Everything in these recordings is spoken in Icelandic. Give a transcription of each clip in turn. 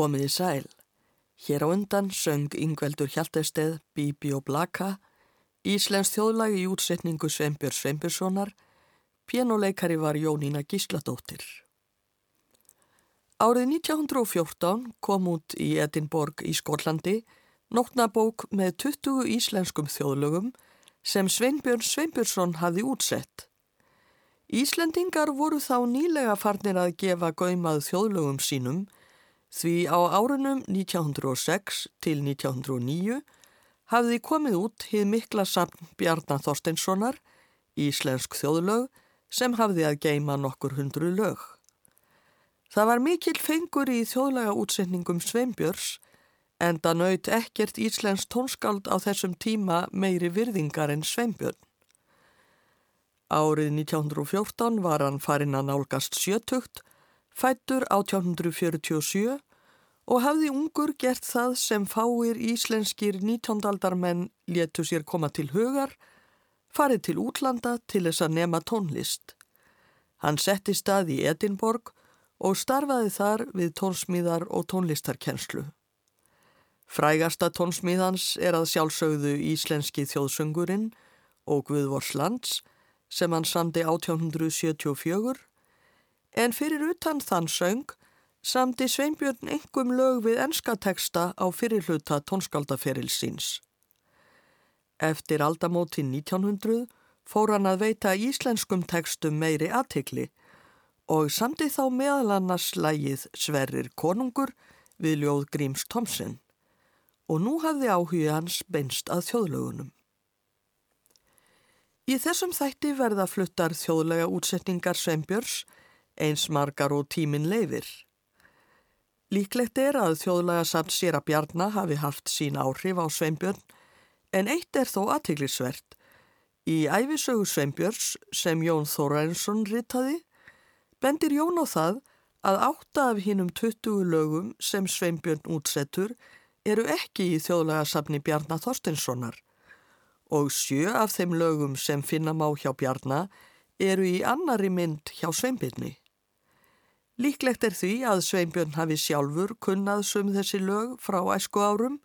Komiði sæl. Hér á undan söng Yngveldur Hjaltesteð, Bíbi og Blaka, Íslensk þjóðlagi í útsetningu Sveinbjörn Sveinbjörnssonar, pianoleikari var Jónína Gísladóttir. Árið 1914 kom út í Edinborg í Skólandi nótnabók með 20 íslenskum þjóðlögum sem Sveinbjörn Sveinbjörnsson hafði útsett. Íslendingar voru þá nýlega farnir að gefa gaumað þjóðlögum sínum Því á árunum 1906 til 1909 hafði komið út hið mikla samn Bjarnar Þorsteinssonar, íslensk þjóðlög, sem hafði að geima nokkur hundru lög. Það var mikil fengur í þjóðlega útsetningum Sveinbjörns en það naut ekkert íslensk tónskald á þessum tíma meiri virðingar en Sveinbjörn. Árið 1914 var hann farin að nálgast sjötugt fættur 1847 og hafði ungur gert það sem fáir íslenskir nítjóndaldarmenn léttu sér koma til hugar, farið til útlanda til þess að nema tónlist. Hann setti stað í Edinborg og starfaði þar við tónsmíðar og tónlistarkenslu. Frægasta tónsmíðans er að sjálfsögðu íslenski þjóðsöngurinn og Guðvors lands sem hann samdi 1874 en fyrir utan þann söng samdi Sveinbjörn engum lög við enskateksta á fyrirluta tónskáldaferilsins. Eftir aldamótin 1900 fór hann að veita íslenskum tekstum meiri aðtikli og samdi þá meðal annars lægið Sverrir Konungur við ljóð Gríms Tomsen og nú hafði áhuga hans beinst að þjóðlögunum. Í þessum þætti verða fluttar þjóðlega útsetningar Sveinbjörns eins margar og tímin leifir. Líklegt er að þjóðlega samt sér að Bjarnar hafi haft sín áhrif á Sveinbjörn en eitt er þó aðtiklisvert. Í æfisögu Sveinbjörns sem Jón Þórainsson rittaði bendir Jón á það að átta af hinnum 20 lögum sem Sveinbjörn útsettur eru ekki í þjóðlega safni Bjarnar Þorstinssonar og sjö af þeim lögum sem finna má hjá Bjarnar eru í annari mynd hjá Sveinbjörni. Líklegt er því að Sveinbjörn hafi sjálfur kunnað sum þessi lög frá æsku árum,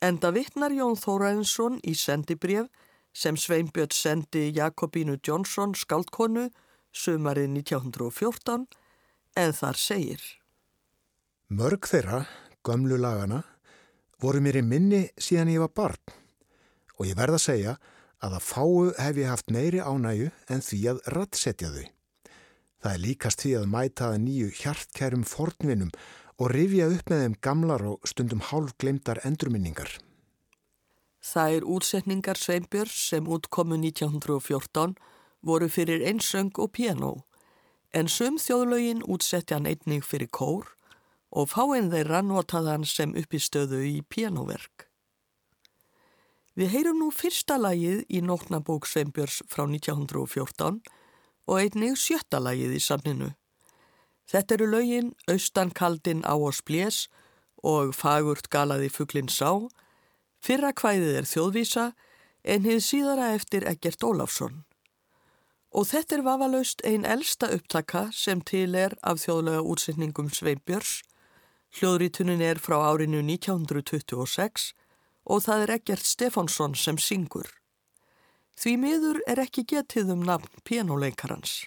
enda vittnar Jón Þóraðinsson í sendibrjöf sem Sveinbjörn sendi Jakobínu Jónsson skaldkonu sumarið 1914, en þar segir. Mörg þeirra, gömlu lagana, voru mér í minni síðan ég var barn og ég verða að segja að að fáu hef ég haft meiri ánægu en því að rattsetja þau. Það er líkast því að mæta að nýju hjartkærum fornvinum og rifja upp með þeim gamlar og stundum hálf glemdar endurminningar. Það er útsetningar Sveinbjörns sem útkomu 1914 voru fyrir einsöng og piano en sum þjóðlögin útsetti hann einning fyrir kór og fáinn þeirra notaði hann sem uppistöðu í pianoverk. Við heyrum nú fyrsta lagið í nótnabók Sveinbjörns frá 1914 og einnig sjöttalagið í sanninu. Þetta eru lögin Austankaldin á og splés og Fagurt galaði fugglin sá, fyrra kvæðið er þjóðvísa en hið síðara eftir Egert Ólafsson. Og þetta er vafalaust einn elsta upptaka sem til er af þjóðlega útsetningum Sveinbjörns. Hljóðrítunin er frá árinu 1926 og það er Egert Stefánsson sem syngur. Því miður er ekki getið um nafn pianoleikarans.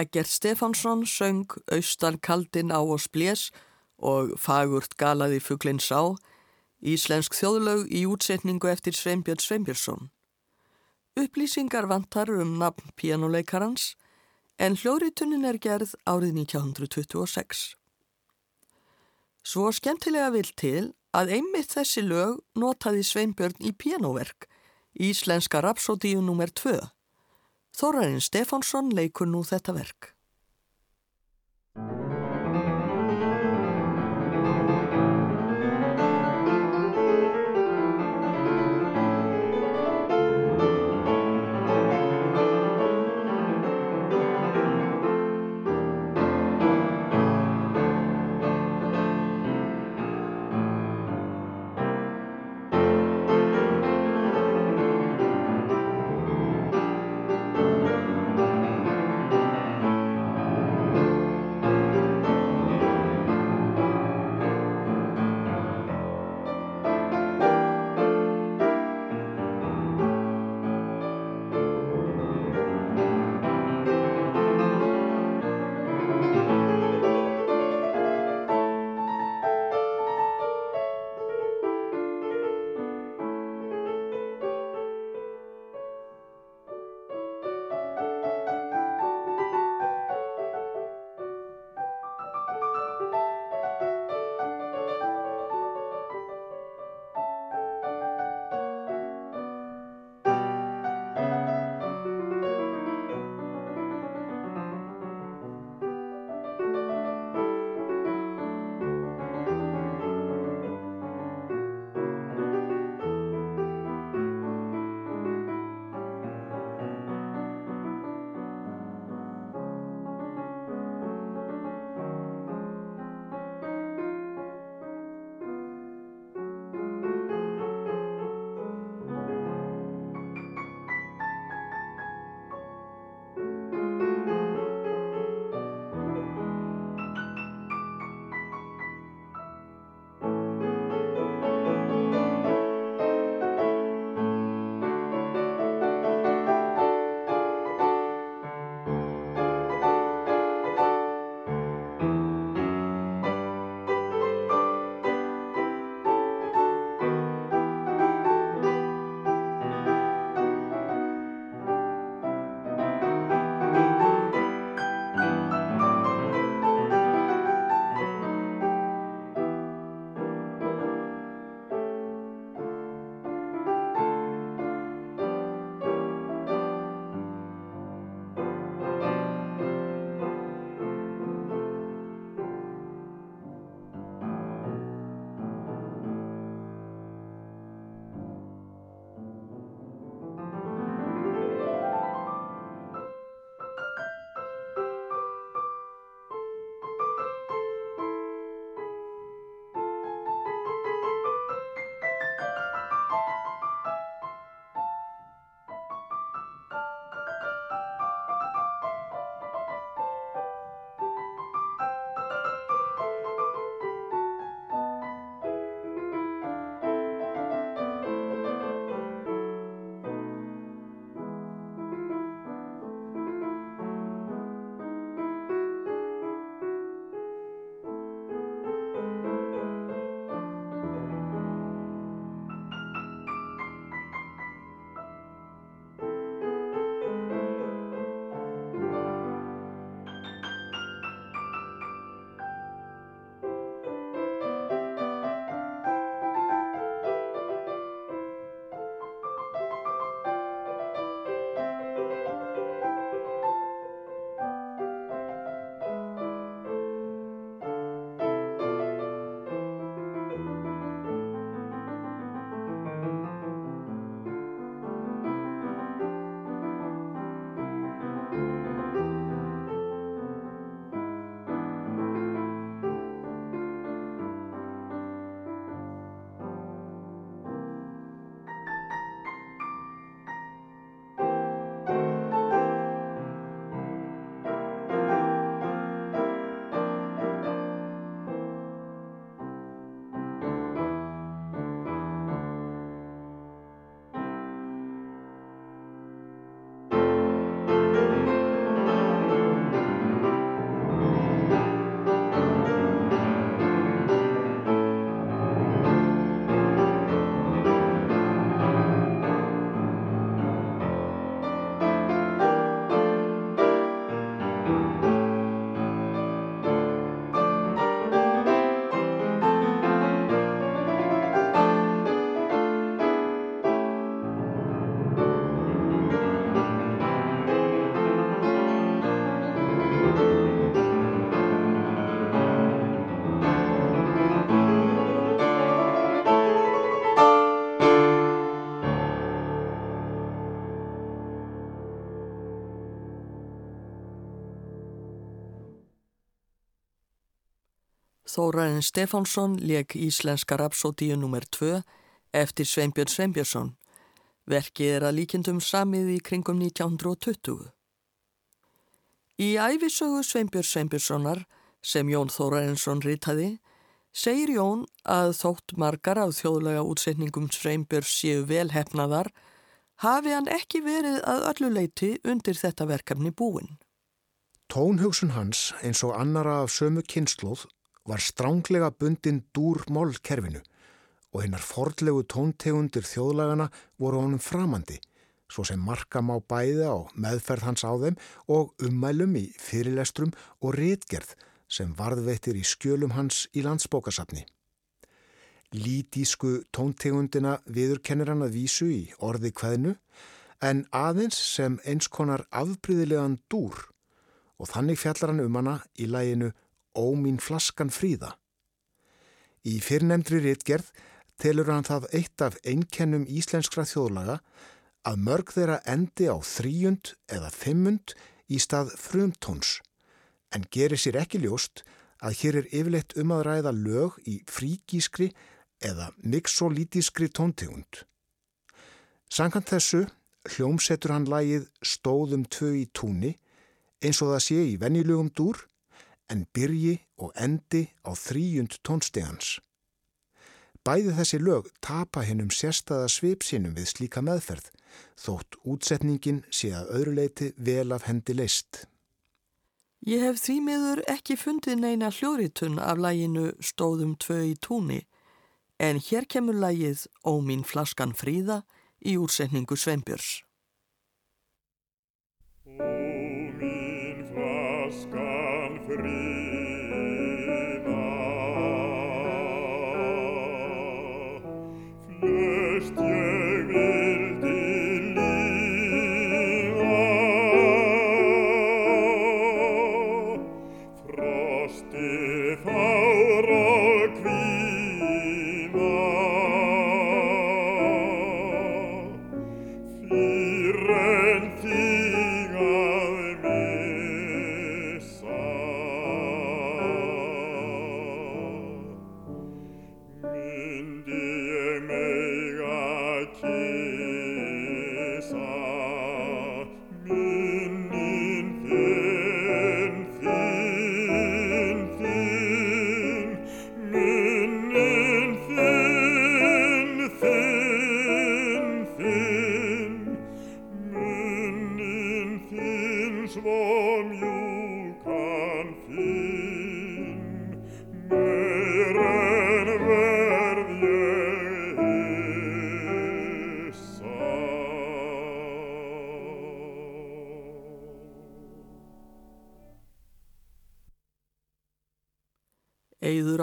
Egert Stefansson söng Austan kaldin á og splés og Fagurt galaði fugglinn sá, íslensk þjóðlaug í útsetningu eftir Sveinbjörn Sveinbjörnsson. Upplýsingar vantar um nafn pianoleikarans en hljóðritunin er gerð árið 1926. Svo skemmtilega vil til að einmitt þessi lög notaði Sveinbjörn í pianoverk, Íslenska Rapsodíu nr. 2. Þórarinn Stefánsson leikur nú þetta verk. Þóraðin Stefánsson leik Íslenska rapsótíu nr. 2 eftir Sveinbjörn Sveinbjörnsson. Verkið er að líkjendum samið í kringum 1920. Í æfisögu Sveinbjörn Sveinbjörnssonar sem Jón Þórarinsson ritaði segir Jón að þótt margar af þjóðlega útsetningum Sveinbjörns séu velhefnaðar hafi hann ekki verið að öllu leiti undir þetta verkefni búin. Tónhugsun hans eins og annara af sömu kynnslóð var stránglega bundin dúr mólkerfinu og hinnar fordlegu tóntegundir þjóðlagana voru honum framandi, svo sem marka má bæði á meðferð hans á þeim og ummælum í fyrirlestrum og rétgerð sem varðveittir í skjölum hans í landsbókasafni. Lítísku tóntegundina viðurkennir hann að vísu í orði hvaðinu en aðeins sem eins konar afbríðilegan dúr og þannig fjallar hann um hana í læginu Ó mín flaskan fríða. Í fyrrnemdri réttgerð telur hann það eitt af einkennum íslenskra þjóðlaga að mörg þeirra endi á þrýjund eða fimmund í stað frumtóns en gerir sér ekki ljóst að hér er yfirleitt um að ræða lög í fríkískri eða mixolítískri tóntegund. Sankant þessu hljómsetur hann lægið Stóðum tvö í túni eins og það sé í venjulugum dúr en byrji og endi á þrýjund tónstegans. Bæði þessi lög tapa hennum sérstaða svipsinum við slíka meðferð, þótt útsetningin sé að öðruleiti vel af hendi leist. Ég hef því miður ekki fundið neina hljóritun af læginu Stóðum tvö í túni, en hér kemur lægið Ó mín flaskan fríða í útsetningu Sveinbjörns. Eður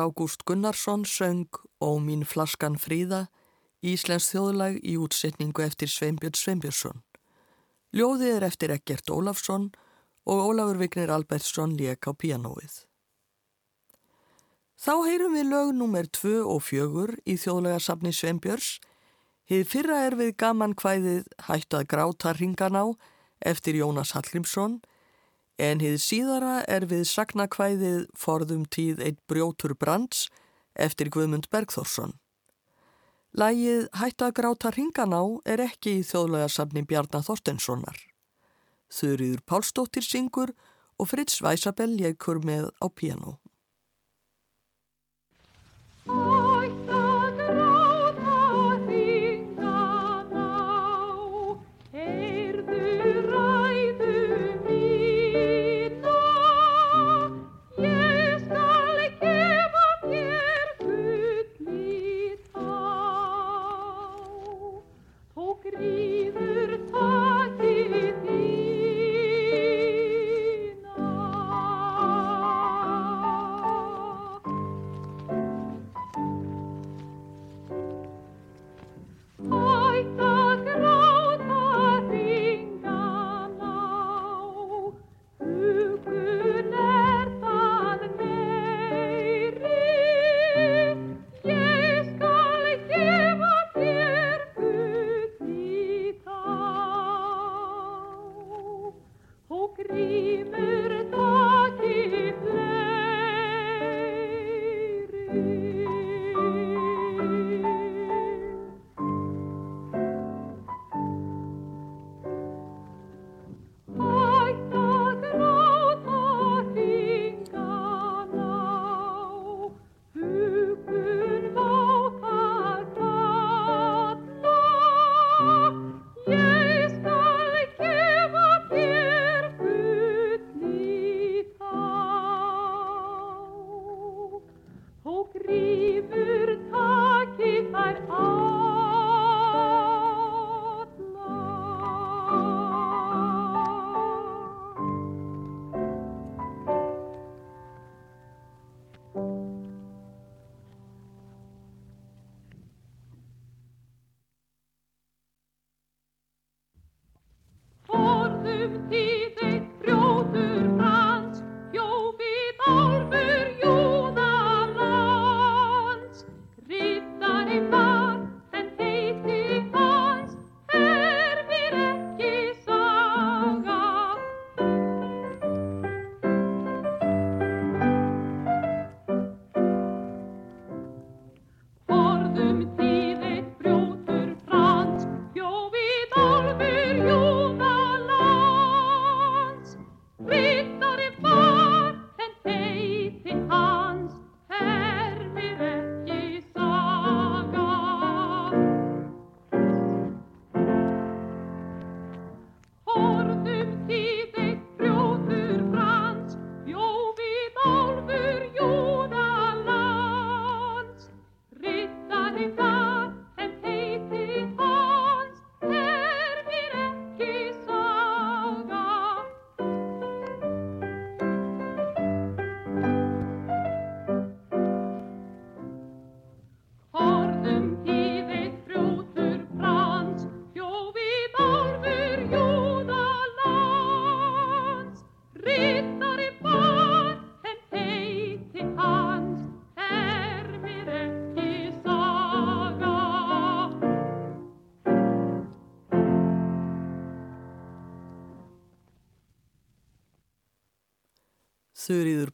Ágúst Gunnarsson söng Ó mín flaskan fríða, Íslensk þjóðlag í útsetningu eftir Sveinbjörn Sveinbjörnsson. Ljóðið er eftir Eggert Ólafsson og Ólafur Vignir Albertsson lék á pianoið. Þá heyrum við lög nummer 2 og 4 í þjóðlagasafni Sveinbjörns. Hið fyrra er við gaman hvæðið Hættu að gráta ringan á eftir Jónas Hallgrímsson en hið síðara er við sagnakvæðið forðum tíð eitt brjótur brands eftir Guðmund Bergþórsson. Lægið Hætt að gráta ringan á er ekki í þjóðlegarsafni Bjarnar Þorstenssonar. Þurriður Pálsdóttir syngur og Fritz Weisabell leikur með á piano.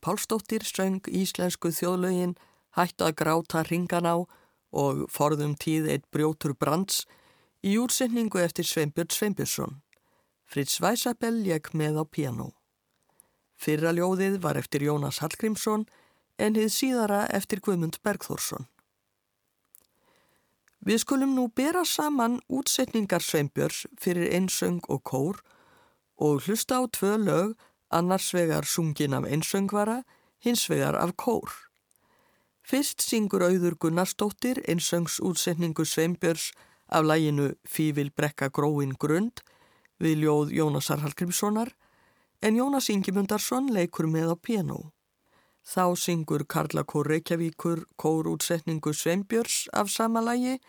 Pálsdóttir söng íslensku þjóðlaugin Hættu að gráta ringan á og forðum tíð eitt brjótur brands í úrsetningu eftir Sveinbjörn Sveinbjörnsson. Fritz Weisabell lekk með á piano. Fyrra ljóðið var eftir Jónas Hallgrímsson en hið síðara eftir Guðmund Bergþórsson. Við skulum nú bera saman útsetningar Sveinbjörns fyrir einsöng og kór og hlusta á tvö lög annars vegar sungin af einsöngvara, hins vegar af kór. Fyrst syngur auður Gunnarsdóttir einsöngs útsetningu Sveinbjörns af læginu Fífil brekka gróin grund við ljóð Jónasar Hallgrímssonar en Jónas Ingemundarsson leikur með á piano. Þá syngur Karla Kór Reykjavíkur kórútsetningu Sveinbjörns af sama lægi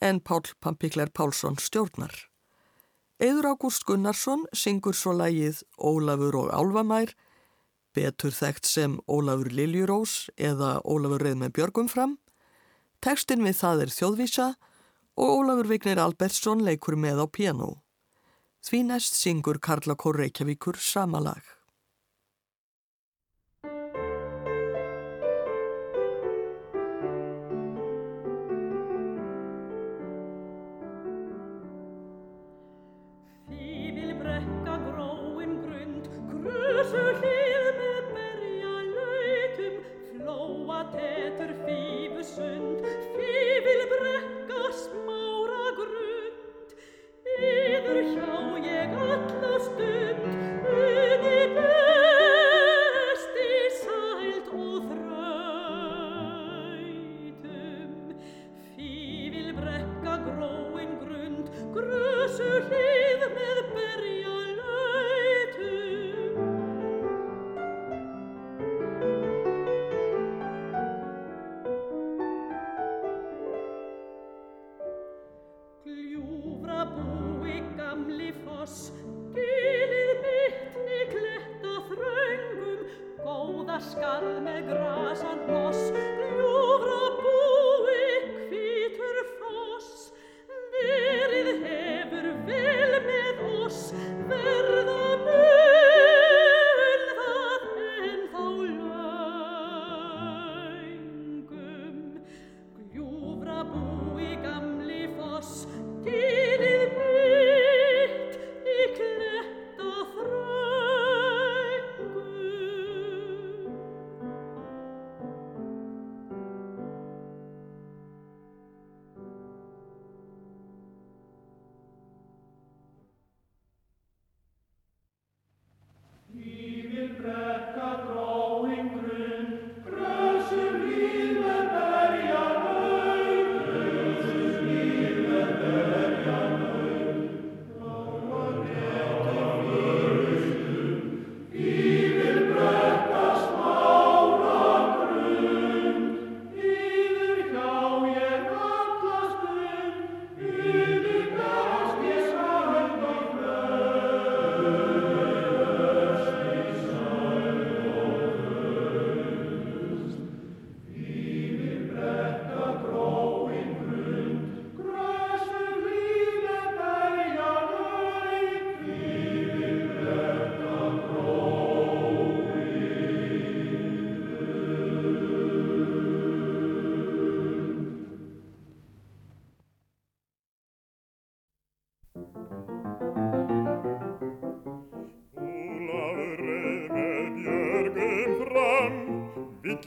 en Pál Pampikler Pálsson stjórnar. Eður Ágúst Gunnarsson syngur svo lægið Ólafur og Álvamær, betur þekkt sem Ólafur Liljurós eða Ólafur Reð með Björgum fram. Tekstin við það er þjóðvísa og Ólafur Vignir Albertsson leikur með á piano. Því næst syngur Karla Kór Reykjavíkur sama lag. gróin grund grösu hlið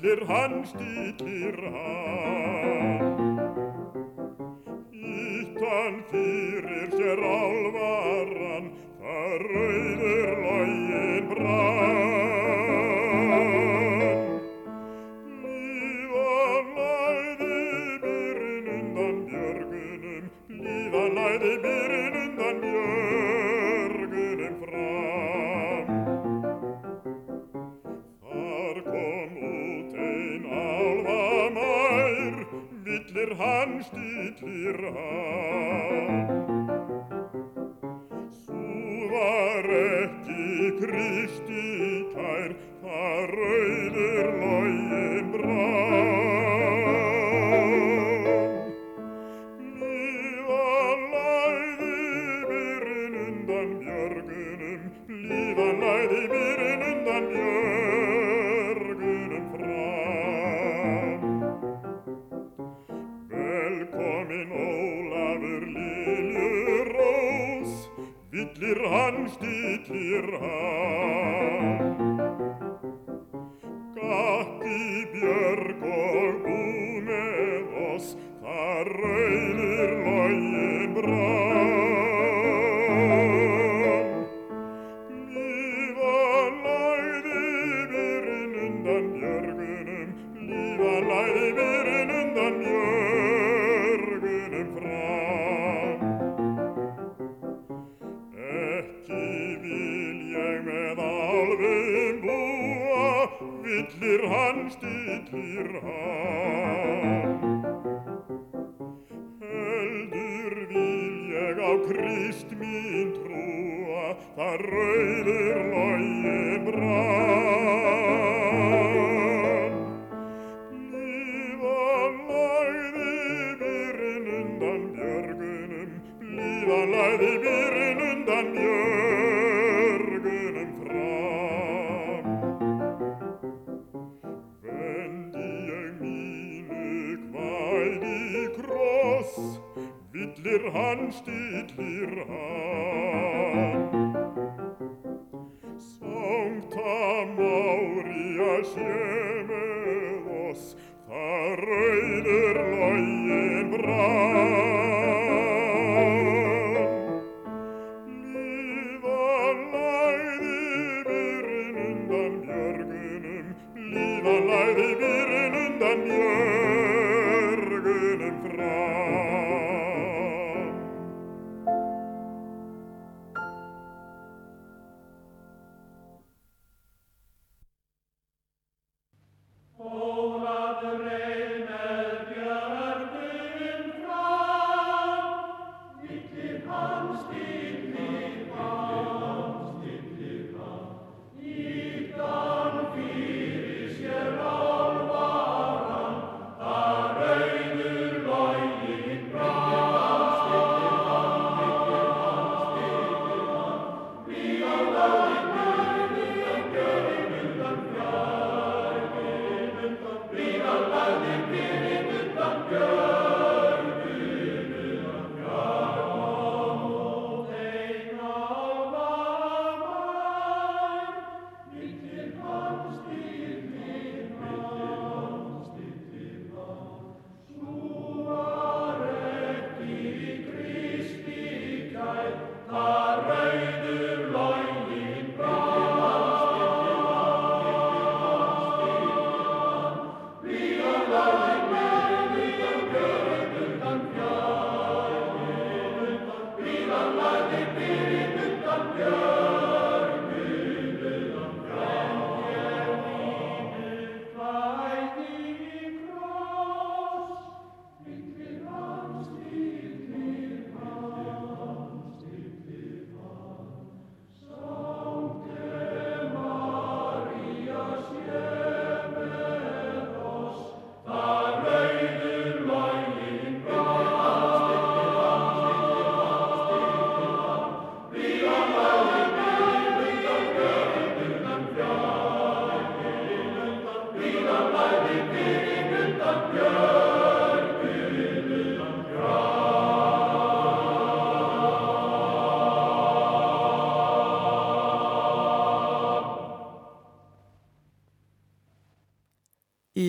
stillir hann, stillir hann. Stillir hann, stillir hann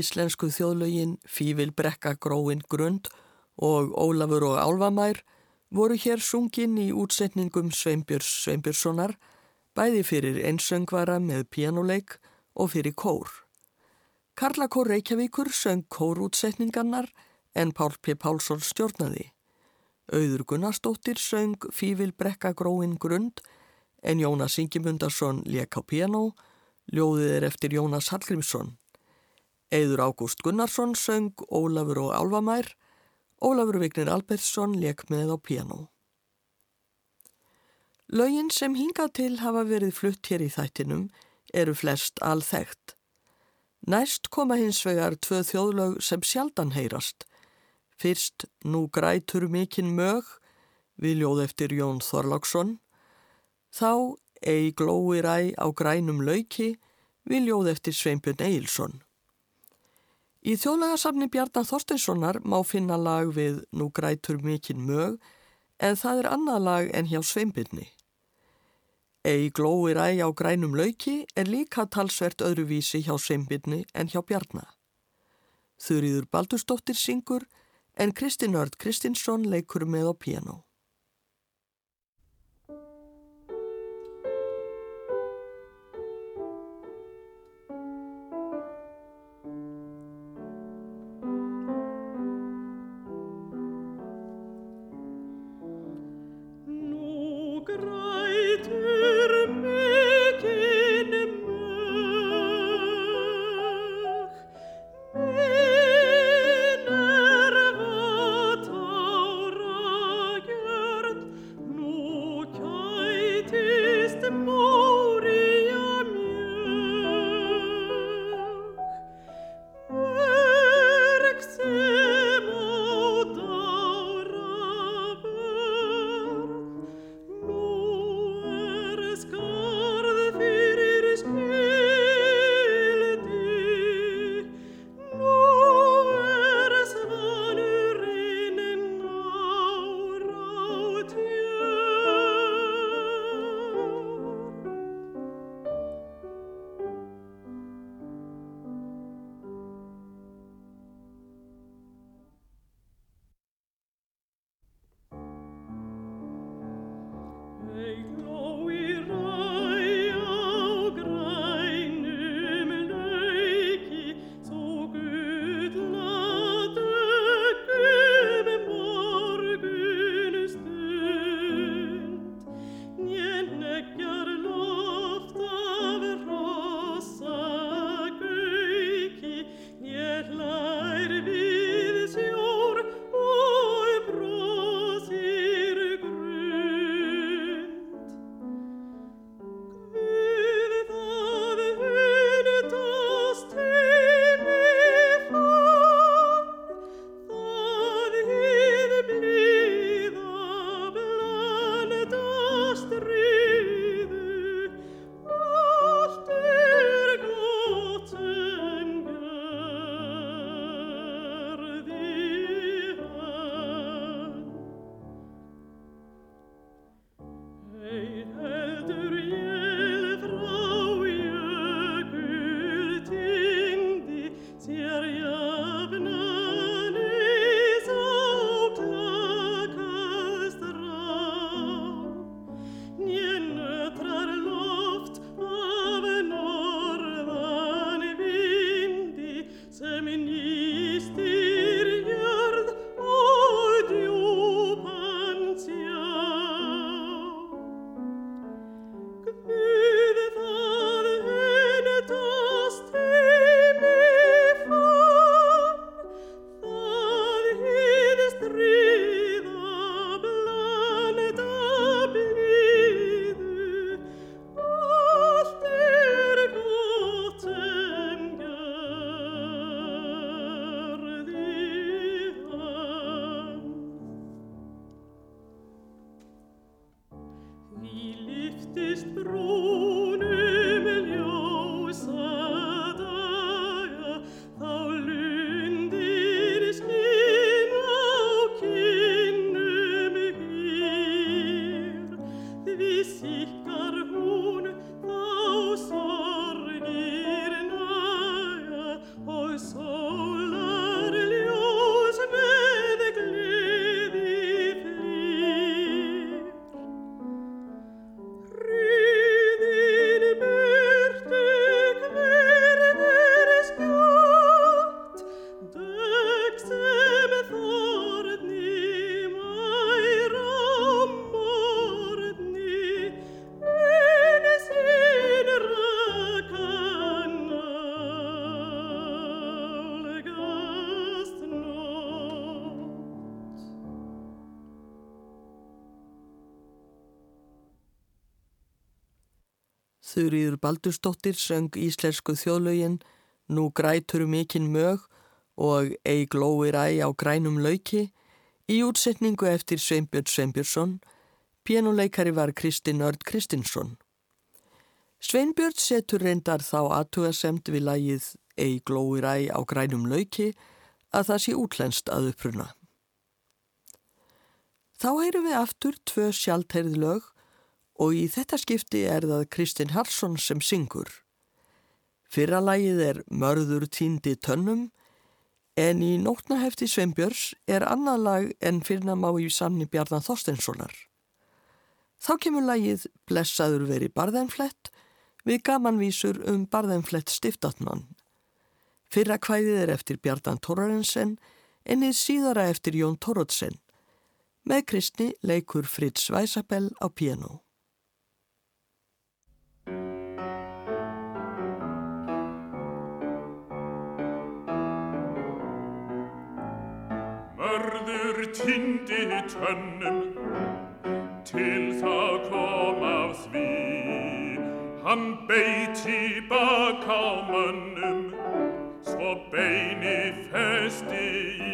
Íslensku þjóðlögin Fífil brekka gróin grund og Ólafur og Álfamær voru hér sungin í útsetningum Sveinbjörns Sveinbjörnssonar bæði fyrir einsöngvara með pianoleik og fyrir kór. Karlakór Reykjavíkur söng kórútsetningarnar en Pál P. Pálsson stjórnaði. Auður Gunnarsdóttir söng Fífil brekka gróin grund en Jónas Ingimundarsson lék á piano, ljóðið er eftir Jónas Hallgrímsson. Eður Ágúst Gunnarsson söng Ólafur og Álfamær, Ólafur Vignir Albertsson lék með á piano. Lögin sem hingað til hafa verið flutt hér í þættinum eru flest alþekkt. Næst koma hins vegar tvö þjóðlög sem sjaldan heyrast. Fyrst Nú grætur mikinn mög, við ljóð eftir Jón Þorláksson. Þá Ei glóir æ á grænum lauki, við ljóð eftir Sveinbjörn Eilsson. Í þjóðlagasafni Bjarnar Þorsteinssonar má finna lag við Nú grætur mikinn mög en það er annað lag en hjá Sveinbyrni. Ei glóir æg á grænum lauki er líka talsvert öðruvísi hjá Seimbyrni en hjá Bjarnar. Þurriður Baldurstóttir syngur en Kristinn Örd Kristinsson leikur með á piano. Þurriður Baldurstóttir söng íslensku þjóðlaugin Nú grætur mikinn mög og Ei glóir æ á grænum lauki í útsetningu eftir Sveinbjörn Sveinbjörnsson, pjánuleikari var Kristinn Örd Kristinsson. Sveinbjörn setur reyndar þá aðtugasemt við lægið Ei glóir æ á grænum lauki að það sé útlenst að uppruna. Þá heyrum við aftur tvö sjálfteirð lög og í þetta skipti er það Kristinn Harsson sem syngur. Fyrra lagið er Mörður týndi tönnum en í nótnahefti Sveinbjörns er annað lag en fyrna má í sanni Bjarnar Þorstenssonar. Þá kemur lagið Blessaður veri barðanflett við gamanvísur um barðanflett stiftatmann. Fyrra kvæðið er eftir Bjarnan Torrarensen ennið síðara eftir Jón Torrodsen. Með Kristni leikur Fritz Weisabell á piano. Mörður tindi tönnum. Til það kom af því. Hann beiti bak á mönnum. Svo beini festi í.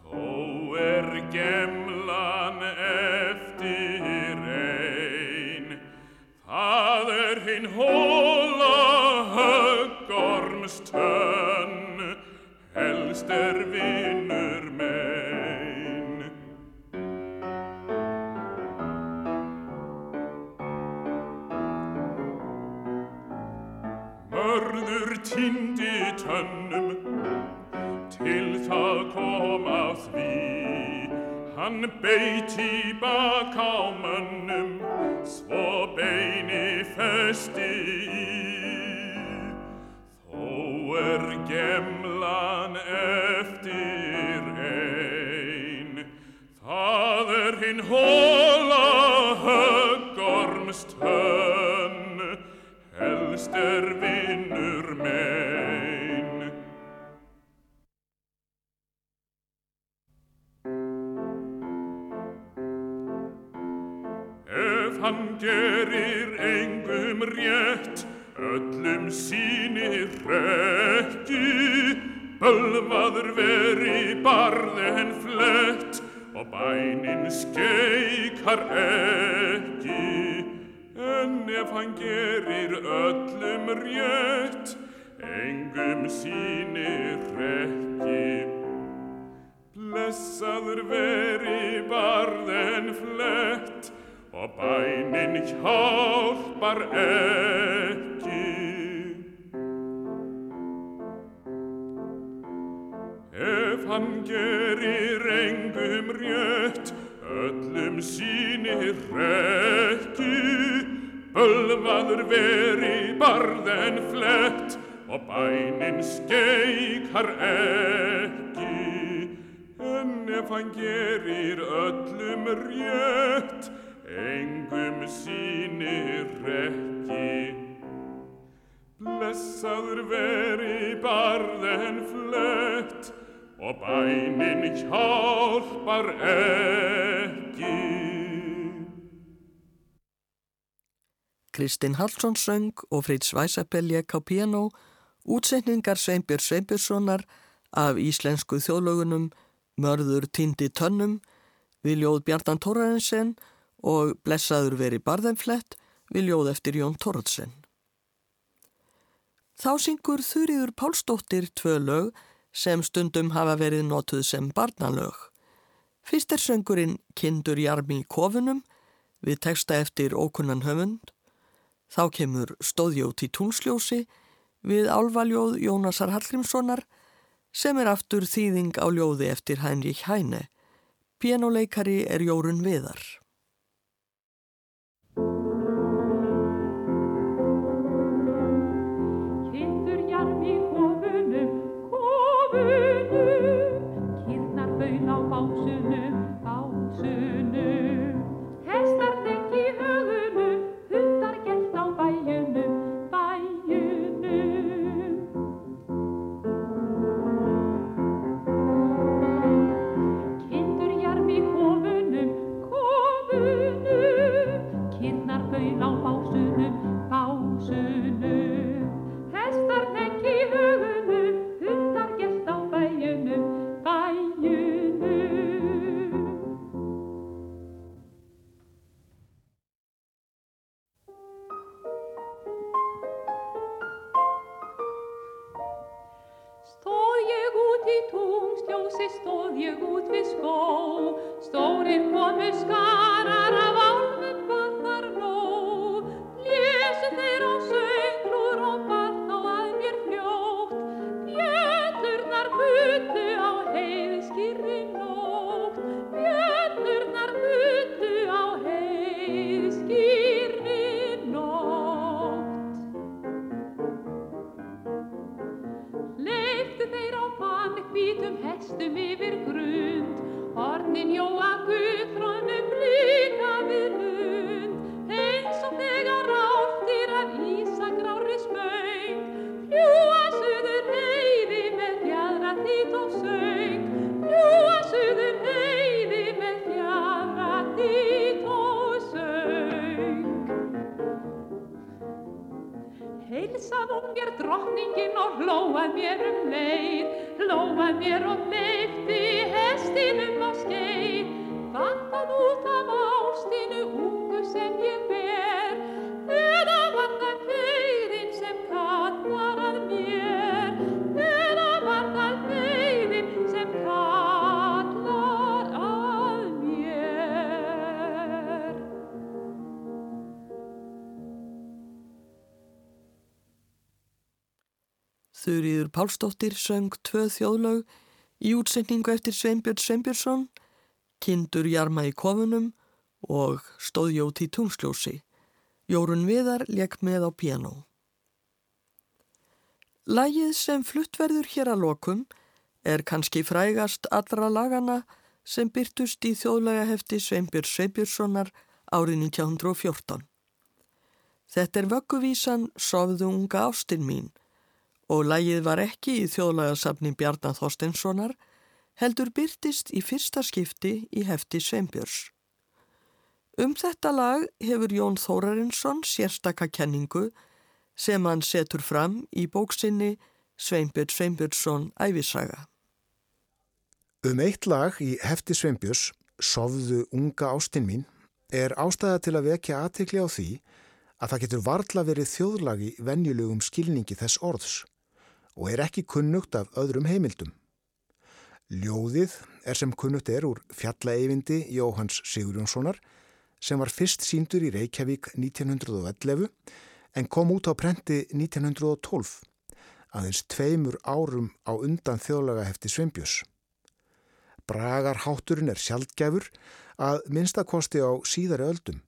Þó er gemlan eftir ein. Það er hinn hóla höggormstönn helst er vinnur mein Mörður týndi tönnum til það kom af því. Hann beiti bak á mönnum svo beini festi. Í þó er gemlan skeikar ekki. En ef hann gerir öllum rétt, engum sínir rekki, Blessaður veri barð en flett og bænin hjálpar ekki. Ef hann gerir engum rétt, sínir ekki, bölvaður veri barð en flett og bænin skeikar ekki. En ef hann gerir öllum rétt, engum sínir ekki. Blessaður veri barð en flett og bænin hjálpar ekki. Kristinn Hallsson söng og Fritz Weisabell lék á piano útsetningar Sveinbjörn Sveinbjörnssonar af íslensku þjóðlögunum Mörður týndi tönnum við ljóð Bjartan Torrensen og Blessaður veri barðenflett við ljóð eftir Jón Torrensen. Þá syngur Þurriður Pálsdóttir tvö lög sem stundum hafa verið notuð sem barnalög. Fyrst er söngurinn Kindur Jarmi í kofunum við texta eftir ókunnan höfund. Þá kemur Stóðjótt í túnsljósi við álvaljóð Jónasar Hallgrímssonar sem er aftur þýðing á ljóði eftir Heinrich Heine. Pianoleikari er Jórun Viðar. Þurriður Pálsdóttir söng tvö þjóðlaug í útsetningu eftir Sveinbjörn Sveinbjörnsson, Kindur jarma í kofunum og Stóðjóti í tungsljósi. Jórun Viðar leik með á piano. Lægið sem fluttverður hér að lokum er kannski frægast allra lagana sem byrtust í þjóðlagahefti Sveinbjörn Sveinbjörnssonar árið 1914. Þetta er vögguvísan Sofðu unga ástin mín og lægið var ekki í þjóðlagasafni Bjarnar Þorsteinssonar, heldur byrtist í fyrsta skipti í hefti Sveinbjörns. Um þetta lag hefur Jón Þórarinsson sérstaka kenningu sem hann setur fram í bóksinni Sveinbjörn Sveinbjörnsson æfisaga. Um eitt lag í hefti Sveinbjörns, Sofðu unga ástin mín, er ástæða til að vekja aðtekli á því að það getur varla verið þjóðlagi venjulegum skilningi þess orðs og er ekki kunnugt af öðrum heimildum. Ljóðið er sem kunnugt er úr fjallaeyvindi Jóhanns Sigurjónssonar sem var fyrst síndur í Reykjavík 1911 en kom út á prenti 1912 aðeins tveimur árum á undan þjóðlaga hefti Sveinbjörns. Bragarhátturinn er sjaldgæfur að minnstakosti á síðari öldum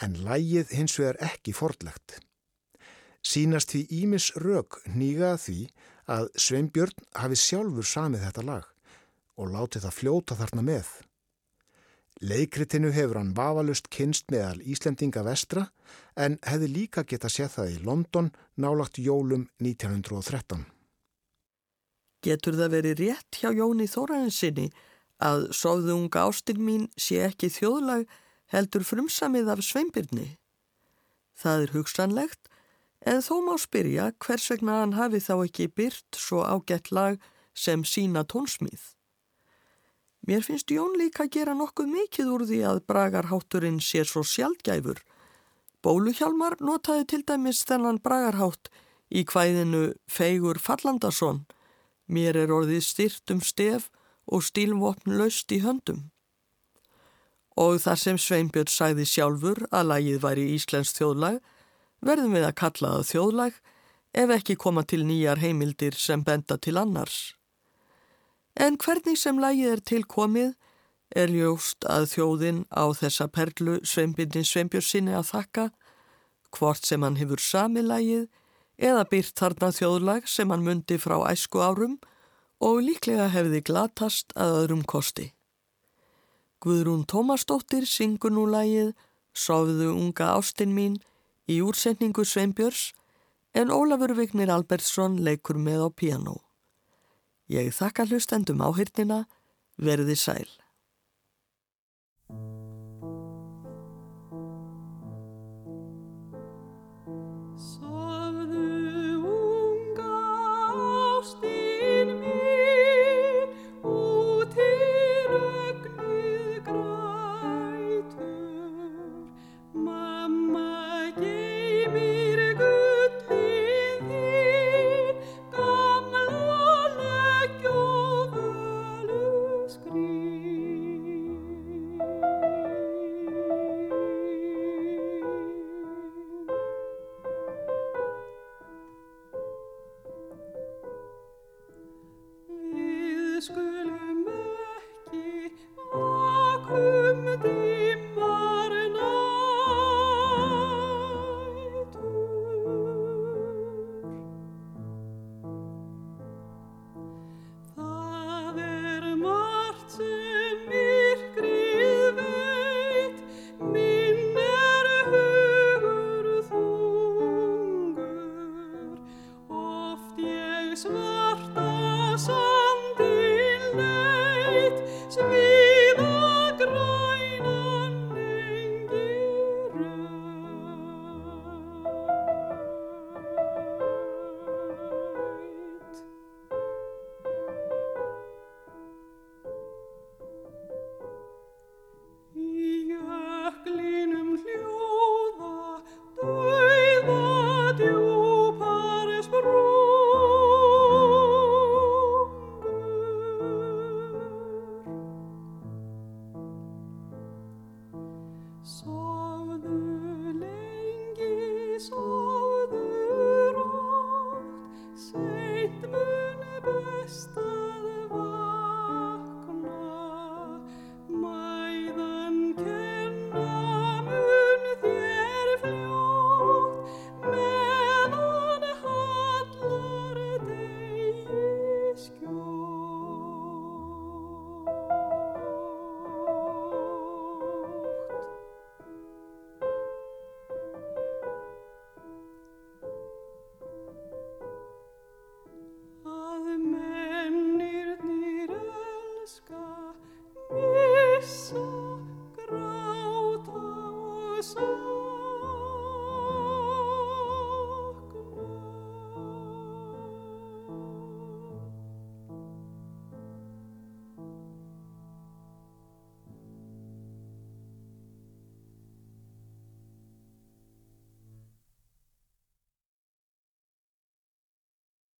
en lægið hins vegar ekki fordlegt. Sýnast því Ímis rauk nýga því að Sveinbjörn hafi sjálfur samið þetta lag og látið það fljóta þarna með. Leikritinu hefur hann vafalust kynst meðal Íslendinga vestra en hefði líka geta séð það í London nálagt jólum 1913. Getur það verið rétt hjá Jóni Þóraðinsinni að Sofðu unga ástin mín sé ekki þjóðlag heldur frumsamið af sveimbyrni? Það er hugsanlegt en þó má spyrja hvers vegna hann hafi þá ekki byrt svo ágætt lag sem sína tónsmíð. Mér finnst Jón líka gera nokkuð mikið úr því að bragarhátturinn sé svo sjaldgæfur. Bóluhjálmar notaði til dæmis þennan bragarhátt í kvæðinu Feigur Fallandarsson. Mér er orðið styrt um stef og stílvopn laust í höndum. Og þar sem Sveinbjörn sagði sjálfur að lagið væri Íslensk þjóðlag, verðum við að kalla það þjóðlag ef ekki koma til nýjar heimildir sem benda til annars. En hvernig sem lagið er tilkomið er ljóst að þjóðin á þessa perlu Sveinbjörnin Sveinbjörnsinni að þakka, hvort sem hann hefur sami lagið eða byrt þarna þjóðlag sem hann mundi frá æsku árum og líklega hefði glatast að öðrum kosti. Guðrún Tómasdóttir syngur nú lagið Sofðu unga ástin mín í útsetningu Sveinbjörns en Ólafur Vignir Albertsson leikur með á piano. Ég þakka hlustendum áhyrnina, verði sæl.